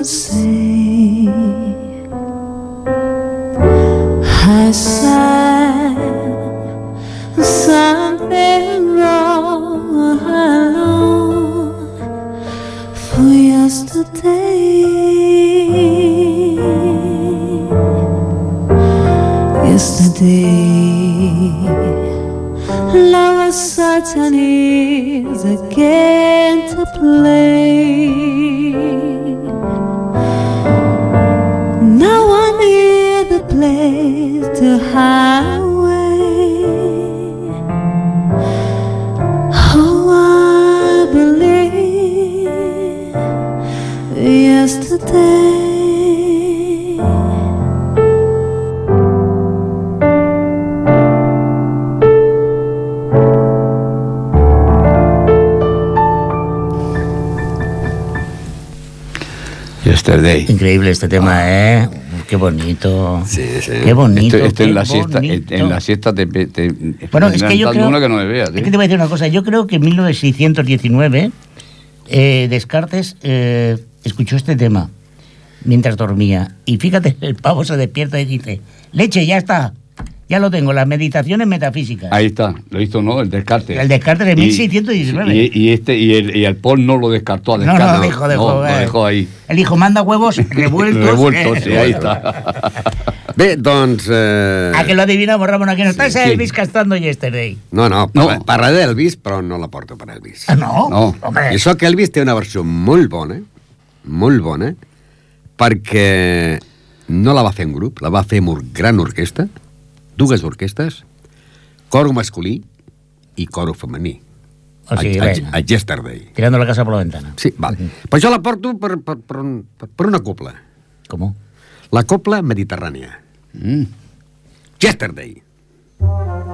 Speaker 3: say
Speaker 1: Increíble este tema, ¿eh? Qué bonito.
Speaker 2: Sí, sí.
Speaker 1: Qué bonito. Qué
Speaker 3: en la siesta, en,
Speaker 1: bonito.
Speaker 3: en la siesta te, te,
Speaker 1: Bueno, es que yo creo...
Speaker 3: que no me veas.
Speaker 1: Es
Speaker 3: ¿eh?
Speaker 1: que te voy a decir una cosa. Yo creo que en 1619 eh, Descartes eh, escuchó este tema mientras dormía. Y fíjate, el pavo se despierta y dice, leche, ya está. Ya lo tengo, las meditaciones metafísicas.
Speaker 3: Ahí está, lo hizo, ¿no? El Descartes.
Speaker 1: El Descartes de 1619.
Speaker 3: Y, y este, y el, y el Paul no lo descartó a
Speaker 1: No,
Speaker 3: Descartes.
Speaker 1: no, dejó, dejó.
Speaker 3: No, lo
Speaker 1: eh.
Speaker 3: dejó ahí.
Speaker 1: El hijo manda huevos revueltos.
Speaker 3: Revuelto,
Speaker 1: eh,
Speaker 3: sí, ahí está.
Speaker 2: Bé, doncs... Eh...
Speaker 1: A que lo adivinamos, Ramón, a que no estás
Speaker 3: Sí.
Speaker 1: Elvis cantando Yesterday.
Speaker 2: No, no, parla,
Speaker 3: No.
Speaker 2: parla d'Elvis, però no la porto per Elvis.
Speaker 1: Ah, no?
Speaker 3: No.
Speaker 1: Hombre.
Speaker 2: I això que Elvis té una versió molt bona, molt bona, perquè no la va fer en grup, la va fer amb gran orquestra, dues orquestes, coro masculí i coro femení.
Speaker 1: O sigui,
Speaker 2: a, a, a Yesterday.
Speaker 1: tirando la casa por la ventana.
Speaker 2: Sí, val. Però jo la porto per, per, per, un, per, per una copla.
Speaker 1: ¿Cómo?
Speaker 2: La copla mediterrània.
Speaker 3: Mm.
Speaker 2: Yesterday.
Speaker 1: De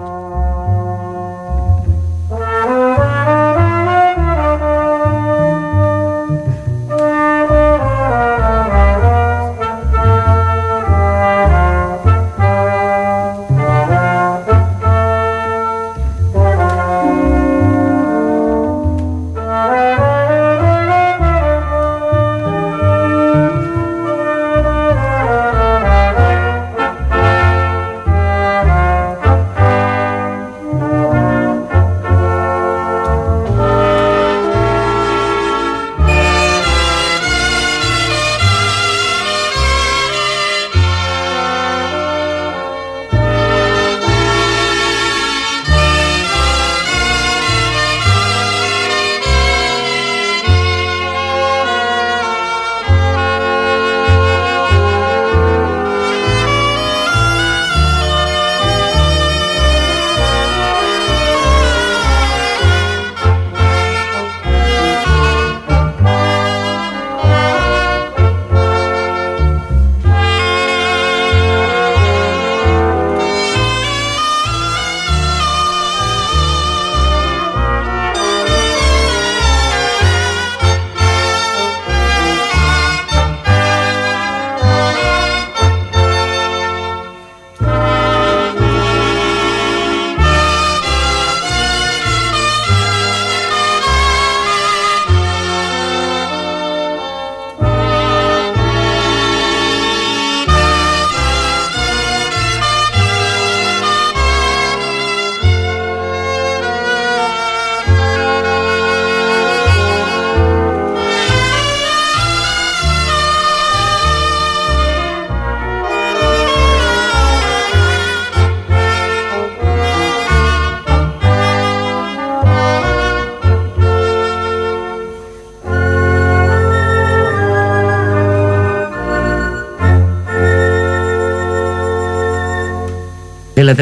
Speaker 1: la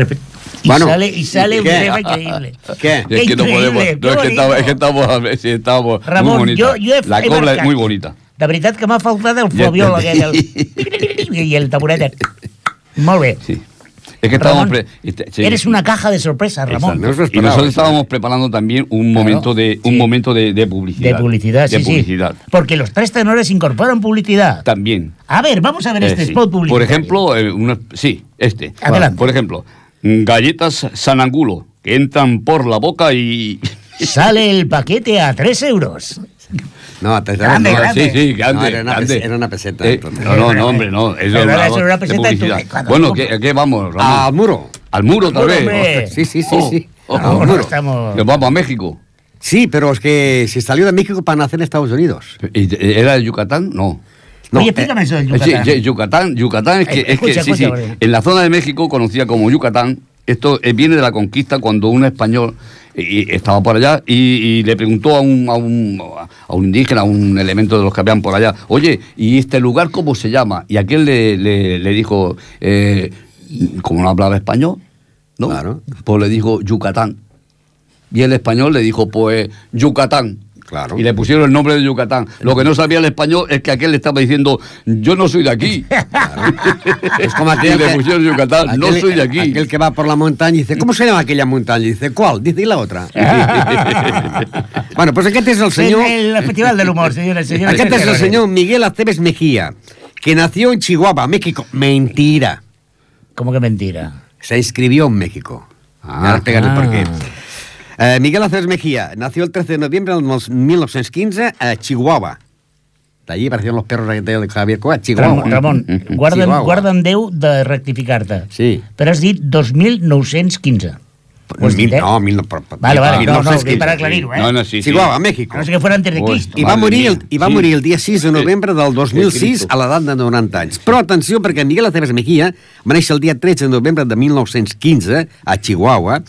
Speaker 1: Y
Speaker 2: Bueno,
Speaker 1: sale, y sale un
Speaker 2: ¿qué?
Speaker 1: tema increíble.
Speaker 2: Què?
Speaker 3: Es que no podemos.
Speaker 1: qué
Speaker 3: No, es que estamos, es que estamos, a ver si estamos
Speaker 1: Ramon,
Speaker 3: muy bonita.
Speaker 1: jo- jo he-
Speaker 3: La
Speaker 1: he
Speaker 3: cobla es
Speaker 1: marcat.
Speaker 3: muy bonita.
Speaker 1: De veritat que m'ha faltat el
Speaker 3: entendí.
Speaker 1: aquell, el... i el taburet. Molt bé.
Speaker 3: Sí. Es que estábamos. Este- sí.
Speaker 1: Eres una caja de sorpresas, Ramón.
Speaker 2: Ho
Speaker 3: Y nosotros estábamos preparando también un
Speaker 1: Claro,
Speaker 3: momento de un
Speaker 1: sí.
Speaker 3: momento de, de publicidad.
Speaker 1: De publicidad, sí,
Speaker 3: De
Speaker 1: sí.
Speaker 3: publicidad.
Speaker 1: Porque los tres tenores incorporan publicidad.
Speaker 3: También.
Speaker 1: A ver, vamos a ver
Speaker 3: Eh,
Speaker 1: este
Speaker 3: sí.
Speaker 1: spot publicitario.
Speaker 3: Por ejemplo, eh, una- sí, este.
Speaker 1: Adelante.
Speaker 3: Por ejemplo, galletas San Angulo, que entran por la boca y.
Speaker 1: Sale el paquete a 3 euros.
Speaker 2: No, te-
Speaker 1: Grande,
Speaker 2: no,
Speaker 1: grande.
Speaker 3: Sí, sí, grande.
Speaker 2: No, era una
Speaker 3: grande.
Speaker 2: pes- era una peseta,
Speaker 3: Eh, no, no, no, hombre, no. Eso
Speaker 1: era
Speaker 3: una,
Speaker 1: sobre una
Speaker 3: de
Speaker 1: peseta. ¿Cuándo?
Speaker 3: Bueno. ¿qué, qué vamos, Ramón?
Speaker 2: Al muro.
Speaker 3: Al muro otra vez.
Speaker 1: hombre.
Speaker 2: Sí, sí, sí,
Speaker 3: Oh,
Speaker 2: sí.
Speaker 3: oh,
Speaker 2: Al
Speaker 1: No, no
Speaker 2: muro.
Speaker 1: estamos...
Speaker 3: Nos vamos a México.
Speaker 2: Sí, pero es que se salió de México para nacer en Estados Unidos.
Speaker 3: ¿Y- ¿Era de Yucatán? No.
Speaker 2: No,
Speaker 1: Oye,
Speaker 2: eh,
Speaker 1: explícame eso del
Speaker 3: Eh,
Speaker 1: Yucatán.
Speaker 3: Sí, Yucatán, Yucatán es que,
Speaker 1: Eh,
Speaker 3: es que sí, sí, en la zona de México conocida como Yucatán, esto eh, viene de la conquista cuando un español eh, y estaba por allá y, y le preguntó a un, a, un, a un indígena, a un elemento de los que habían por allá, oye, ¿y este lugar cómo se llama? Y aquel le, le, le dijo, eh, como no hablaba español, ¿no?
Speaker 2: Claro.
Speaker 3: Pues le dijo Yucatán. Y el español le dijo, pues, Yucatán.
Speaker 2: Claro.
Speaker 3: Y le pusieron el nombre de Yucatán. Lo que no sabía el español es que aquel le estaba diciendo, yo no soy de aquí.
Speaker 2: Es como
Speaker 3: Y
Speaker 2: aquel
Speaker 3: le
Speaker 2: que-
Speaker 3: pusieron Yucatán, no
Speaker 2: aquel-
Speaker 3: soy de aquí.
Speaker 2: Aquel que va por la montaña y dice, ¿cómo se llama aquella montaña? Y dice, ¿cuál? Dice, ¿y la otra? bueno, pues aquest és el senyor...
Speaker 1: El, el Festival del Humor, señores, señores.
Speaker 2: Aquest és el senyor Miguel Aceves Mejía, que nació en Chihuahua, México. Mentira.
Speaker 1: ¿Cómo que mentira?
Speaker 2: Se inscribió en México.
Speaker 3: Ah.
Speaker 2: Ahora el por qué. Eh, Miguel Aceves Mejía nació el 13 de noviembre de 1915 a Chihuahua. De allí aparecieron los perros de Javier Coa, Chihuahua.
Speaker 1: Ramon, Ramon guarda'n,
Speaker 2: Chihuahua.
Speaker 1: guarda'n Déu de rectificar-te.
Speaker 2: Sí.
Speaker 1: Però has dit 2915. Has
Speaker 2: Mil-
Speaker 1: eh?
Speaker 2: No, mil, no, per,
Speaker 1: Vale, vale,
Speaker 2: mil
Speaker 1: no, no,
Speaker 2: nou-cents
Speaker 1: dic per aclarir-ho, eh?
Speaker 3: No, no, sí, sí.
Speaker 2: México.
Speaker 1: A no sé que fuera antes de Cristo.
Speaker 2: I va, morir el, I va
Speaker 3: Sí.
Speaker 2: morir el dia 6 de novembre del
Speaker 3: De
Speaker 2: 2006
Speaker 3: Cristo.
Speaker 2: a l'edat de 90 anys. Però atenció, perquè Miguel Aceves Mejía va néixer el dia 13 de novembre de 1915 a Chihuahua,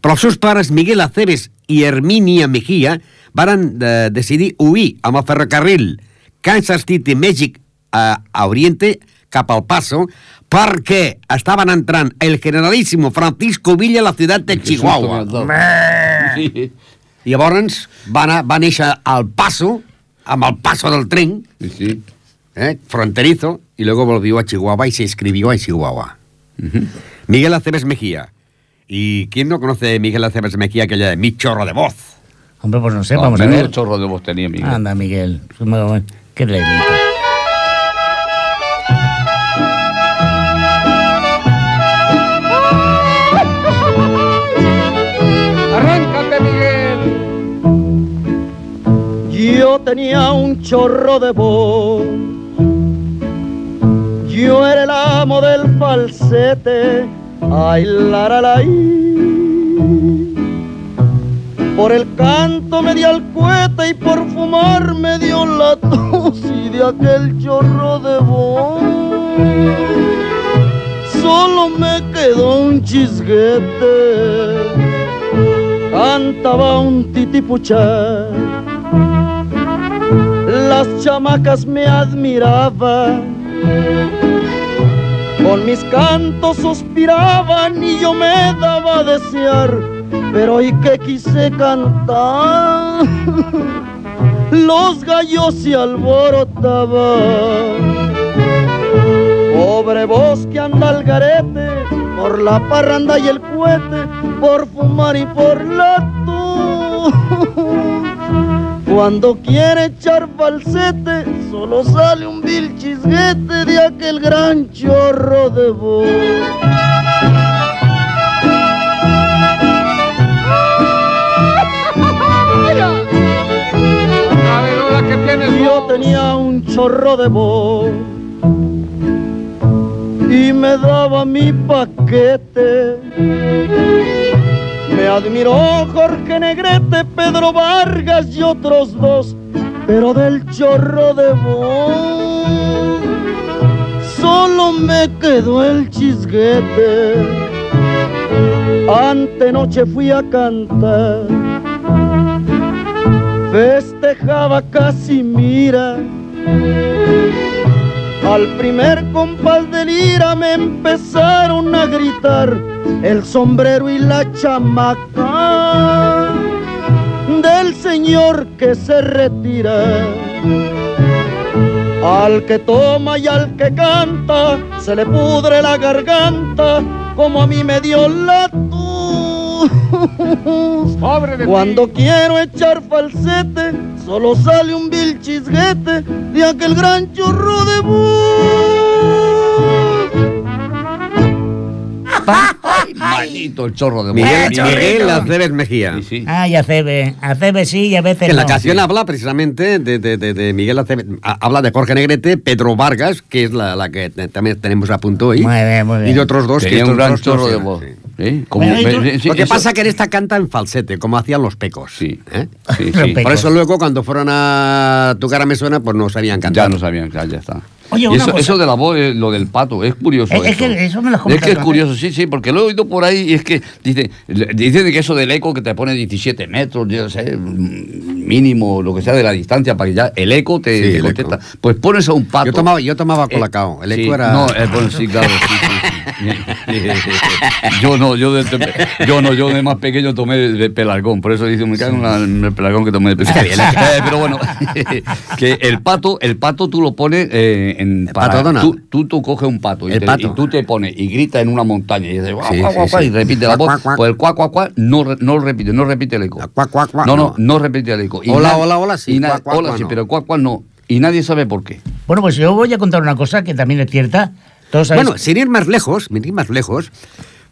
Speaker 2: però els seus pares, Miguel Aceves i Herminia Mejía, varen de, decidir huir amb el ferrocarril Kansas City, Mèxic, a, a Oriente, cap al Paso, perquè estaven entrant el generalíssimo Francisco Villa a la ciutat de Chihuahua.
Speaker 3: Sí,
Speaker 2: I llavors va, anar, va néixer al Paso, amb el paso del tren,
Speaker 3: sí, sí.
Speaker 2: ¿eh? fronterizo, y luego volvió a Chihuahua y se inscribió en Chihuahua. Miguel Aceves Mejía. ¿Y quién no conoce a Miguel Aceves Mejía, aquella de mi chorro de voz?
Speaker 1: Hombre, pues no sé, vamos a ver.
Speaker 3: chorro de voz tenía, Miguel.
Speaker 1: Anda, Miguel. Qué leído.
Speaker 10: Yo tenía un chorro de voz. Yo era el amo del falsete. Ay, la, la, la. Por el canto me dio el cohete y por fumar me dio la tos y de aquel chorro de voz. Solo me quedó un chisguete. Cantaba un titipuchá. Las chamacas me admiraban, con mis cantos suspiraban y yo me daba a desear, pero hoy que quise cantar, los gallos se alborotaban. Pobre voz que anda al garete, por la parranda y el cohete, por fumar y por la. Cuando quiere echar falsete, solo sale un vil chisguete de aquel gran chorro de voz. Yo tenía un chorro de voz y me daba mi paquete. Me admiró Jorge Negrete, Pedro Vargas y otros dos, pero del chorro de voz solo me quedó el chisguete. Antenoche fui a cantar festejaba Casimira. Al primer compás de lira me empezaron a gritar el sombrero y la chamaca del señor que se retira. Al que toma y al que canta se le pudre la garganta como a mí me dio la tos.
Speaker 8: Pobre de
Speaker 10: Cuando quiero echar falsete, solo sale un vil chisguete de aquel gran chorro de voz.
Speaker 3: Maldito el chorro de
Speaker 2: Miguel,
Speaker 3: Miguel.
Speaker 2: Miguel Aceves Mejía.
Speaker 3: Sí, sí.
Speaker 1: Ay, Acebe. Acebe sí y a veces
Speaker 2: Que la canción habla precisamente de, de- de- de Miguel Aceves. Ha- Habla de Jorge Negrete, Pedro Vargas, que es la, la que también tenemos a punto hoy.
Speaker 1: Muy bien, muy bien.
Speaker 2: Y de otros dos que
Speaker 3: Tenía un
Speaker 2: estos
Speaker 3: gran chorro de voz.
Speaker 2: Sí, Lo que
Speaker 3: eso-
Speaker 2: pasa que en esta canta en falsete, como hacían los pecos.
Speaker 3: Sí.
Speaker 2: ¿eh?
Speaker 3: Sí, sí.
Speaker 2: Por eso luego cuando fueron a Tu cara me suena, pues no sabían cantar.
Speaker 3: Ya no sabían, ya, ya está.
Speaker 1: Oye,
Speaker 3: Y
Speaker 1: una
Speaker 3: eso,
Speaker 1: cosa.
Speaker 3: eso de la voz, eh, lo del pato, es curioso.
Speaker 1: Es- que eso me lo has
Speaker 3: Es que es
Speaker 1: otra
Speaker 3: curioso, sí, sí, porque lo he oído por ahí y es que dice, dicen que eso del eco que te pone 17 metros, yo sé, mm, mínimo, lo que sea de la distancia, para que ya el eco te,
Speaker 2: Sí,
Speaker 3: te
Speaker 2: el
Speaker 3: contesta.
Speaker 2: eco.
Speaker 3: Pues pones a un pato.
Speaker 2: Yo tomaba, yo tomaba
Speaker 3: Eh,
Speaker 2: colacao. El
Speaker 3: sí,
Speaker 2: eco era.
Speaker 3: No, eh, bueno, sí, claro, sí, sí, sí. yo no, yo, de, yo no, yo de más pequeño tomé de pelargón, por eso dice, me cago en, el pelargón que tomé de pequeño. Eh, pero bueno, que el pato, el pato tú lo pones eh, en...
Speaker 2: pato Donald.
Speaker 3: tú, tú, tú coges un pato y,
Speaker 2: El
Speaker 3: te-
Speaker 2: pato.
Speaker 3: y tú te pones y grita en una montaña y dices,
Speaker 2: Sí,
Speaker 3: guau,
Speaker 2: sí,
Speaker 3: guau, guau,
Speaker 2: sí.
Speaker 3: y repite la voz, pues el cuac, cuac, cuac no, no repite, no repite el eco.
Speaker 2: Cuac, cuac, cuac,
Speaker 3: no, no,
Speaker 2: no.
Speaker 3: no repite el eco. Y
Speaker 2: Hola, hola, hola, sí,
Speaker 3: hola, sí,
Speaker 2: no.
Speaker 3: pero cuac, cuac no. Y nadie sabe por qué.
Speaker 1: Bueno, pues yo voy a contar una cosa que también es cierta. Todos sabéis
Speaker 2: Bueno, sin ir más lejos, sin ir más lejos,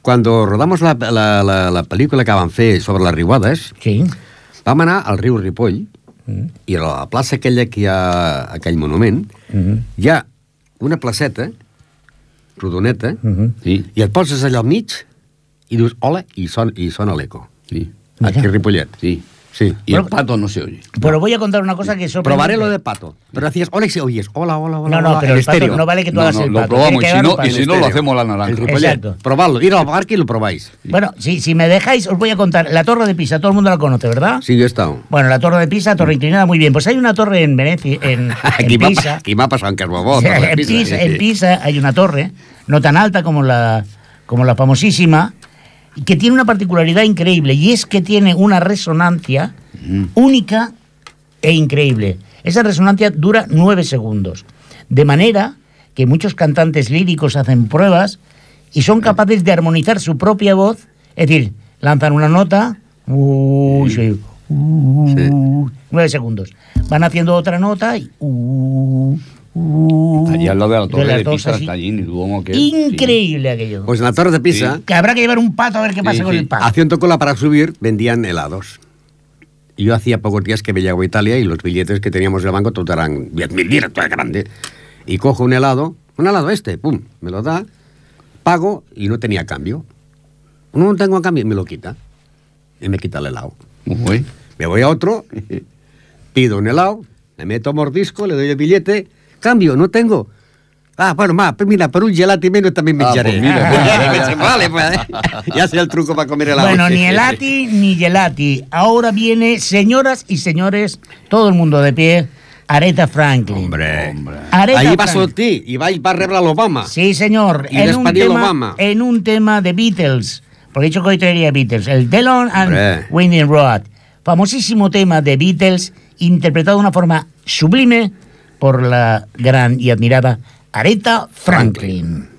Speaker 2: cuando rodamos la, la, la, la pel·lícula que van fer sobre les riuades,
Speaker 1: Sí.
Speaker 2: vam anar al riu Ripoll, I a la plaça aquella que hi ha, aquell monument,
Speaker 1: Mhm.
Speaker 2: hi ha una placeta, rodoneta,
Speaker 1: Mhm.
Speaker 3: Sí,
Speaker 2: i et poses allà al mig i dius hola i, son, i sona l'eco.
Speaker 3: sí.
Speaker 2: Aquí a Ripollet.
Speaker 3: sí.
Speaker 2: Sí.
Speaker 3: Y
Speaker 1: Bueno,
Speaker 3: el pato no se oye.
Speaker 1: Pero voy a contar una cosa que es
Speaker 2: Probaré lo de pato. Pero decías hola y se oyes hola, hola, hola.
Speaker 1: No, no,
Speaker 2: hola,
Speaker 1: pero el pato
Speaker 2: estéreo.
Speaker 1: no vale que tú
Speaker 3: No,
Speaker 1: hagas
Speaker 3: no,
Speaker 1: el
Speaker 3: lo
Speaker 1: pato.
Speaker 3: probamos,
Speaker 1: tiene que
Speaker 3: y si no- y si no, lo hacemos la naranja.
Speaker 1: Exacto.
Speaker 2: Probadlo. Ir al parque y lo probáis.
Speaker 1: Bueno, si, si me dejáis, os voy a contar. La Torre de Pisa, todo el mundo la conoce, ¿verdad?
Speaker 2: Sí, yo he estado.
Speaker 1: Bueno, la Torre de Pisa, Torre Inclinada, muy bien. Pues hay una torre en Venecia, en, en
Speaker 2: Aquí
Speaker 1: Pisa.
Speaker 2: aquí m'ha passat en cas bobó.
Speaker 1: O sea, en, Pisa, en Pisa hay una torre, no tan alta como la, como la famosísima, que tiene una particularidad increíble, y es que tiene una resonancia única e increíble. Esa resonancia dura nueve segundos. De manera que muchos cantantes líricos hacen pruebas y son capaces de armonizar su propia voz, es decir, lanzan una nota, sí, nueve segundos. Van haciendo otra nota y... uh,
Speaker 3: Allí al lado de la torre de
Speaker 1: dos
Speaker 3: Pisa allí, ni Duomo que
Speaker 1: Increíble aquello.
Speaker 2: Pues en la Torre de Pisa,
Speaker 3: Sí.
Speaker 1: Que habrá que llevar un pato a ver qué pasa
Speaker 3: Sí,
Speaker 1: con
Speaker 3: sí.
Speaker 1: el pato.
Speaker 2: haciendo cola para subir, vendían helados. Y yo hacía pocos días que veía a Italia y los billetes que teníamos en el banco todos eran 10.000 liras, todo grande. Y cojo un helado, un helado este, pum, me lo da, pago y no tenía cambio. No tengo cambio, me lo quita. Y me quita el helado.
Speaker 3: Uy.
Speaker 2: Me voy a otro, pido un helado, le meto mordisco, le doy el billete, cambio, no tengo. Ah, bueno, ma, pues mira, por un gelati menos también me
Speaker 3: Ah,
Speaker 2: echaré.
Speaker 3: pues mira, pues
Speaker 2: vale, pues, ya sé el truco para comer helado.
Speaker 1: Bueno, ni helati ni gelati. Ahora viene, señoras y señores, todo el mundo de pie, Aretha Franklin.
Speaker 2: Hombre,
Speaker 1: Aretha
Speaker 2: ahí va sortir i va, va rebre l'Obama.
Speaker 1: Sí, señor.
Speaker 2: Y
Speaker 1: en un, tema,
Speaker 2: Obama.
Speaker 1: en un tema de Beatles. Porque he dicho que hoy traería Beatles. El Delon and
Speaker 2: Hombre.
Speaker 1: Winding Road. Famosísimo tema de Beatles, interpretado de una forma sublime por la gran y admirada Aretha Franklin.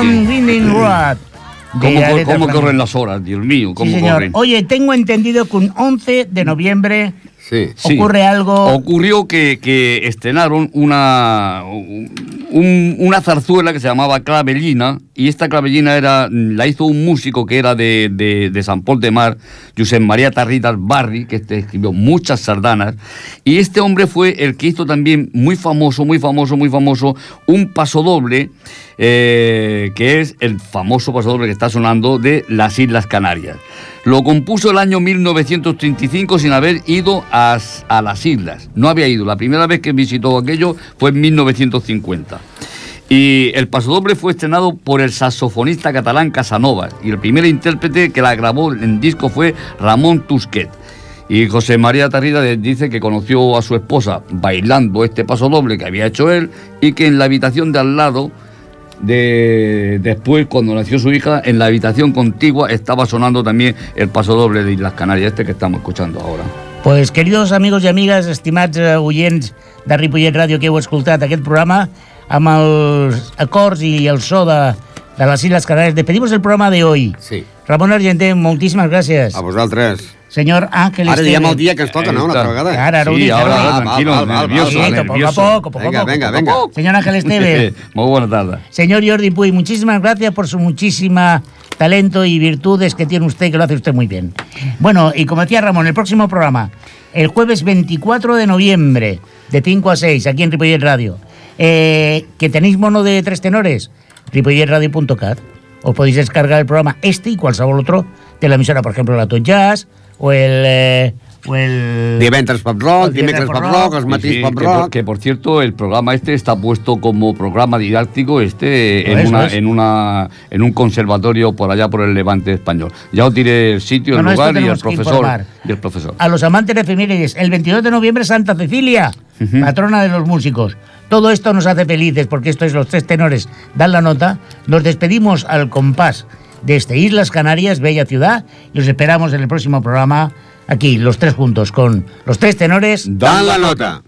Speaker 9: And Winding Road.
Speaker 3: ¿Cómo, cor- cómo corren las horas? Dios mío,
Speaker 1: Sí,
Speaker 3: cómo
Speaker 1: señor.
Speaker 3: corren.
Speaker 1: Oye, tengo entendido que un 11 de noviembre
Speaker 2: Sí.
Speaker 3: Sí.
Speaker 1: ocurre algo...
Speaker 3: Ocurrió que, que estrenaron una, un- una zarzuela que se llamaba Clavellina, y esta clavellina era, la hizo un músico que era de, de, San Pol de Mar, Josep María Tarritas Barri, que este escribió muchas sardanas, y este hombre fue el que hizo también muy famoso, muy famoso, muy famoso, un pasodoble, eh, que es el famoso pasodoble que está sonando de las Islas Canarias. Lo compuso el año 1935 sin haber ido a, a las islas. No había ido. La primera vez que visitó aquello fue en 1950. Y el pasodoble fue estrenado por el saxofonista catalán Casanovas. Y el primer intérprete que la grabó en disco fue Ramón Tusquet. Y José María Tarrida dice que conoció a su esposa bailando este pasodoble que había hecho él y que en la habitación de al lado de después cuando nació su hija en la habitación contigua estaba sonando también el pasodoble de Islas Canarias este que estamos escuchando ahora
Speaker 1: Pues, queridos amigos i amigues, estimats eh, oients de Ripollet Ràdio que heu escoltat aquest programa, amb els acords i el so de, de les Islas Canarias, despedimos el programa de hoy.
Speaker 2: Sí.
Speaker 1: Ramon Argenter, moltíssimes gràcies.
Speaker 2: A vosaltres.
Speaker 1: Señor Ángel
Speaker 2: Ara diem
Speaker 1: Esteve.
Speaker 2: el dia que ens toca, no? Una
Speaker 3: está.
Speaker 2: vegada.
Speaker 1: Ara, ara ho
Speaker 3: Sí,
Speaker 1: dic,
Speaker 3: ahora,
Speaker 1: ara ho
Speaker 3: ahora,
Speaker 1: dic.
Speaker 3: tranquilo,
Speaker 2: val, val,
Speaker 3: nervioso,
Speaker 1: Sí, poco a poco, a
Speaker 2: Venga,
Speaker 1: poco.
Speaker 2: venga, venga.
Speaker 1: Señor Ángel Esteve.
Speaker 3: Muy buena tarde.
Speaker 1: Señor Jordi Puy, muchísimas gracias por su muchísima talento y virtudes que tiene usted, que lo hace usted muy bien. Bueno, y como decía Ramón, el próximo programa, el jueves 24 de noviembre, de 5 a 6, aquí en Ripollet Radio. Eh, que tenéis mono de tres tenores, ripolletradio.cat. Os podéis descargar el programa este y cualquier otro de la emisora, por ejemplo, la Tot Jazz o el... eh, o el
Speaker 2: Divendres pop rock,
Speaker 1: divendres
Speaker 2: dimecres
Speaker 1: pop rock.
Speaker 2: rock, els matins
Speaker 3: sí,
Speaker 2: pop
Speaker 3: que, por,
Speaker 2: rock.
Speaker 3: que, por cierto, el programa este está puesto como programa didáctico este en, una,
Speaker 1: es.
Speaker 3: en, una, en un conservatorio por allá por el Levante español. Ya os diré el sitio,
Speaker 1: No,
Speaker 3: el lugar y el profesor. Y el profesor.
Speaker 1: a los amantes de efemérides. El 22 de noviembre, Santa Cecilia,
Speaker 3: Ujú.
Speaker 1: patrona de los músicos. Todo esto nos hace felices porque esto es los tres tenores. Dan la nota. Nos despedimos al compás de este Islas Canarias, bella ciudad, y os esperamos en el próximo programa aquí, los tres juntos, con los tres tenores.
Speaker 2: Dan la nota.